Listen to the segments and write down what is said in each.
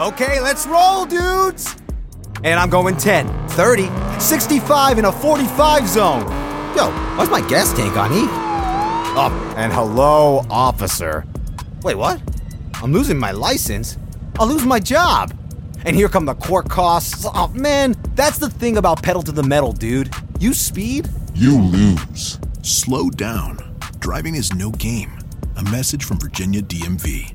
Okay, let's roll, dudes! And I'm going 10, 30, 65 in a 45 zone. Yo, why's my gas tank on E? Oh, and hello, officer. Wait, what? I'm losing my license? I'll lose my job. And here come the court costs. Oh, man, that's the thing about pedal to the metal, dude. You speed, You lose. Slow down. Driving is no game. A message from Virginia DMV.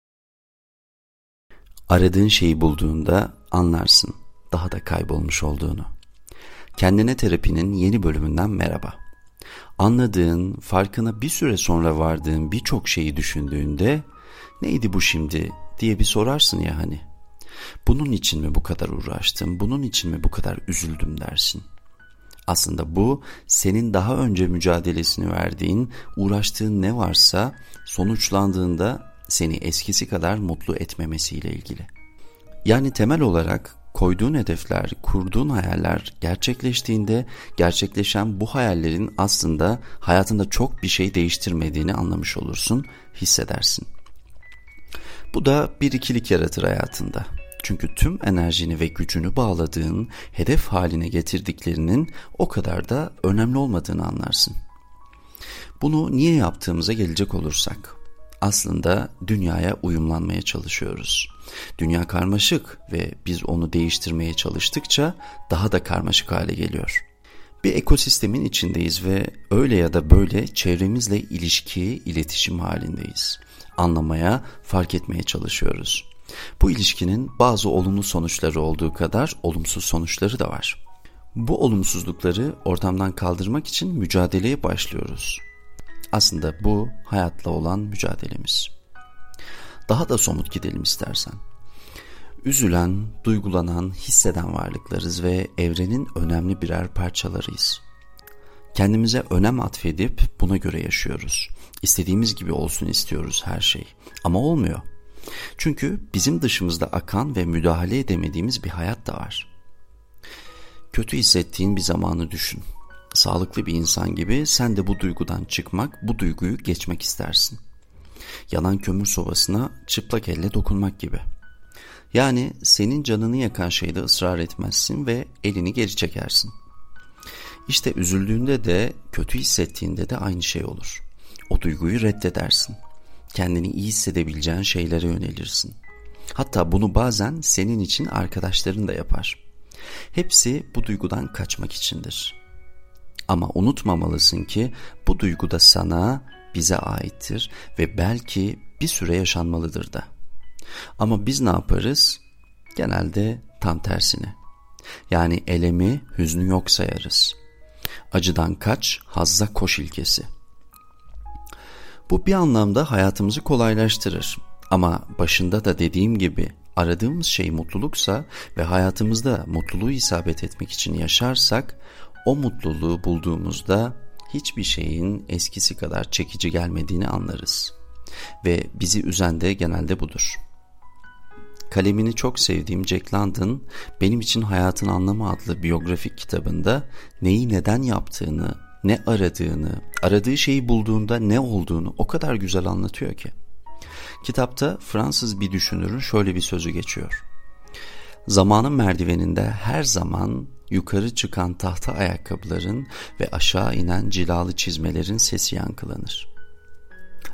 Aradığın şeyi bulduğunda anlarsın daha da kaybolmuş olduğunu. Kendine terapinin yeni bölümünden merhaba. Anladığın, farkına bir süre sonra vardığın birçok şeyi düşündüğünde neydi bu şimdi diye bir sorarsın ya hani. Bunun için mi bu kadar uğraştım, bunun için mi bu kadar üzüldüm dersin. Aslında bu senin daha önce mücadelesini verdiğin, uğraştığın ne varsa sonuçlandığında seni eskisi kadar mutlu etmemesiyle ilgili. Yani temel olarak koyduğun hedefler, kurduğun hayaller gerçekleştiğinde gerçekleşen bu hayallerin aslında hayatında çok bir şey değiştirmediğini anlamış olursun, hissedersin. Bu da bir ikilik yaratır hayatında. Çünkü tüm enerjini ve gücünü bağladığın, hedef haline getirdiklerinin o kadar da önemli olmadığını anlarsın. Bunu niye yaptığımıza gelecek olursak, aslında dünyaya uyumlanmaya çalışıyoruz. Dünya karmaşık ve biz onu değiştirmeye çalıştıkça daha da karmaşık hale geliyor. Bir ekosistemin içindeyiz ve öyle ya da böyle çevremizle ilişki, iletişim halindeyiz. Anlamaya, fark etmeye çalışıyoruz. Bu ilişkinin bazı olumlu sonuçları olduğu kadar olumsuz sonuçları da var. Bu olumsuzlukları ortamdan kaldırmak için mücadeleye başlıyoruz. Aslında bu hayatla olan mücadelemiz. Daha da somut gidelim istersen. Üzülen, duygulanan, hisseden varlıklarız ve evrenin önemli birer parçalarıyız. Kendimize önem atfedip buna göre yaşıyoruz. İstediğimiz gibi olsun istiyoruz her şey. Ama olmuyor. Çünkü bizim dışımızda akan ve müdahale edemediğimiz bir hayat da var. Kötü hissettiğin bir zamanı düşün. Sağlıklı bir insan gibi sen de bu duygudan çıkmak, bu duyguyu geçmek istersin. Yanan kömür sobasına çıplak elle dokunmak gibi. Yani senin canını yakan şeyde ısrar etmezsin ve elini geri çekersin. İşte üzüldüğünde de, kötü hissettiğinde de aynı şey olur. O duyguyu reddedersin. Kendini iyi hissedebileceğin şeylere yönelirsin. Hatta bunu bazen senin için arkadaşların da yapar. Hepsi bu duygudan kaçmak içindir. Ama unutmamalısın ki bu duygu da sana, bize aittir ve belki bir süre yaşanmalıdır da. Ama biz ne yaparız? Genelde tam tersini. Yani elemi, hüznü yok sayarız. Acıdan kaç, hazza koş ilkesi. Bu bir anlamda hayatımızı kolaylaştırır. Ama başında da dediğim gibi aradığımız şey mutluluksa ve hayatımızda mutluluğu isabet etmek için yaşarsak o mutluluğu bulduğumuzda hiçbir şeyin eskisi kadar çekici gelmediğini anlarız. Ve bizi üzen de genelde budur. Kalemini çok sevdiğim Jack London, benim için Hayatın Anlamı adlı biyografik kitabında neyi neden yaptığını, ne aradığını, aradığı şeyi bulduğunda ne olduğunu o kadar güzel anlatıyor ki. Kitapta Fransız bir düşünürün şöyle bir sözü geçiyor. Zamanın merdiveninde her zaman yukarı çıkan tahta ayakkabıların ve aşağı inen cilalı çizmelerin sesi yankılanır.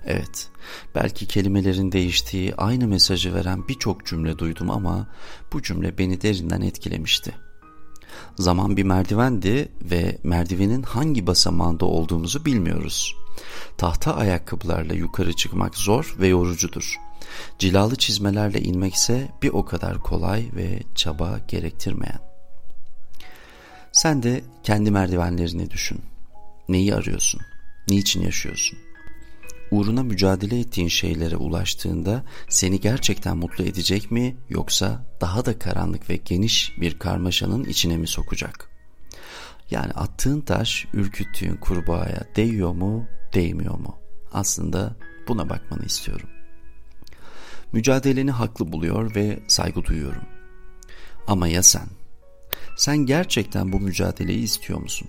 Evet, belki kelimelerin değiştiği aynı mesajı veren birçok cümle duydum ama bu cümle beni derinden etkilemişti. Zaman bir merdivendi ve merdivenin hangi basamağında olduğumuzu bilmiyoruz. Tahta ayakkabılarla yukarı çıkmak zor ve yorucudur. Cilalı çizmelerle inmek ise bir o kadar kolay ve çaba gerektirmeyen. Sen de kendi merdivenlerini düşün. Neyi arıyorsun? Niçin yaşıyorsun? uğruna mücadele ettiğin şeylere ulaştığında seni gerçekten mutlu edecek mi yoksa daha da karanlık ve geniş bir karmaşanın içine mi sokacak? Yani attığın taş ürküttüğün kurbağaya değiyor mu, değmiyor mu? Aslında buna bakmanı istiyorum. Mücadeleni haklı buluyor ve saygı duyuyorum. Ama ya sen? Sen gerçekten bu mücadeleyi istiyor musun?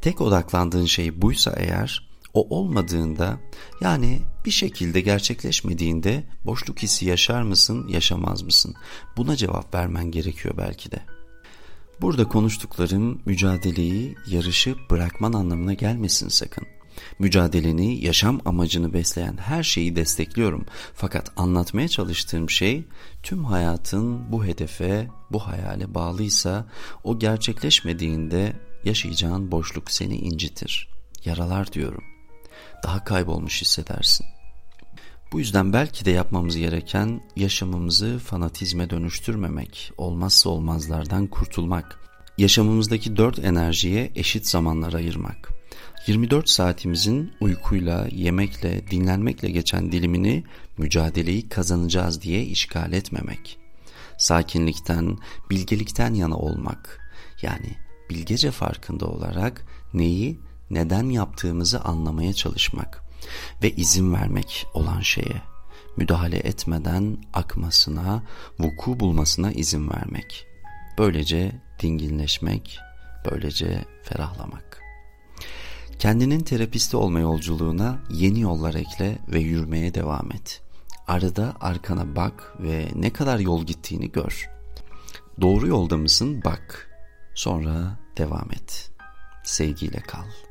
Tek odaklandığın şey buysa eğer, o olmadığında yani bir şekilde gerçekleşmediğinde boşluk hissi yaşar mısın, yaşamaz mısın? Buna cevap vermen gerekiyor belki de. Burada konuştuklarım mücadeleyi, yarışı bırakman anlamına gelmesin sakın. Mücadeleni, yaşam amacını besleyen her şeyi destekliyorum. Fakat anlatmaya çalıştığım şey tüm hayatın bu hedefe, bu hayale bağlıysa o gerçekleşmediğinde yaşayacağın boşluk seni incitir. Yaralar diyorum. Daha kaybolmuş hissedersin. Bu yüzden belki de yapmamız gereken yaşamımızı fanatizme dönüştürmemek, olmazsa olmazlardan kurtulmak, yaşamımızdaki dört enerjiye eşit zamanlar ayırmak. 24 saatimizin uykuyla, yemekle, dinlenmekle geçen dilimini mücadeleyi kazanacağız diye işgal etmemek. Sakinlikten, bilgelikten yana olmak. Yani bilgece farkında olarak neyi, neden yaptığımızı anlamaya çalışmak ve izin vermek olan şeye. Müdahale etmeden akmasına, vuku bulmasına izin vermek. Böylece dinginleşmek, böylece ferahlamak. Kendinin terapisti olma yolculuğuna yeni yollar ekle ve yürümeye devam et. Arada arkana bak ve ne kadar yol gittiğini gör. Doğru yolda mısın bak. Sonra devam et. Sevgiyle kal.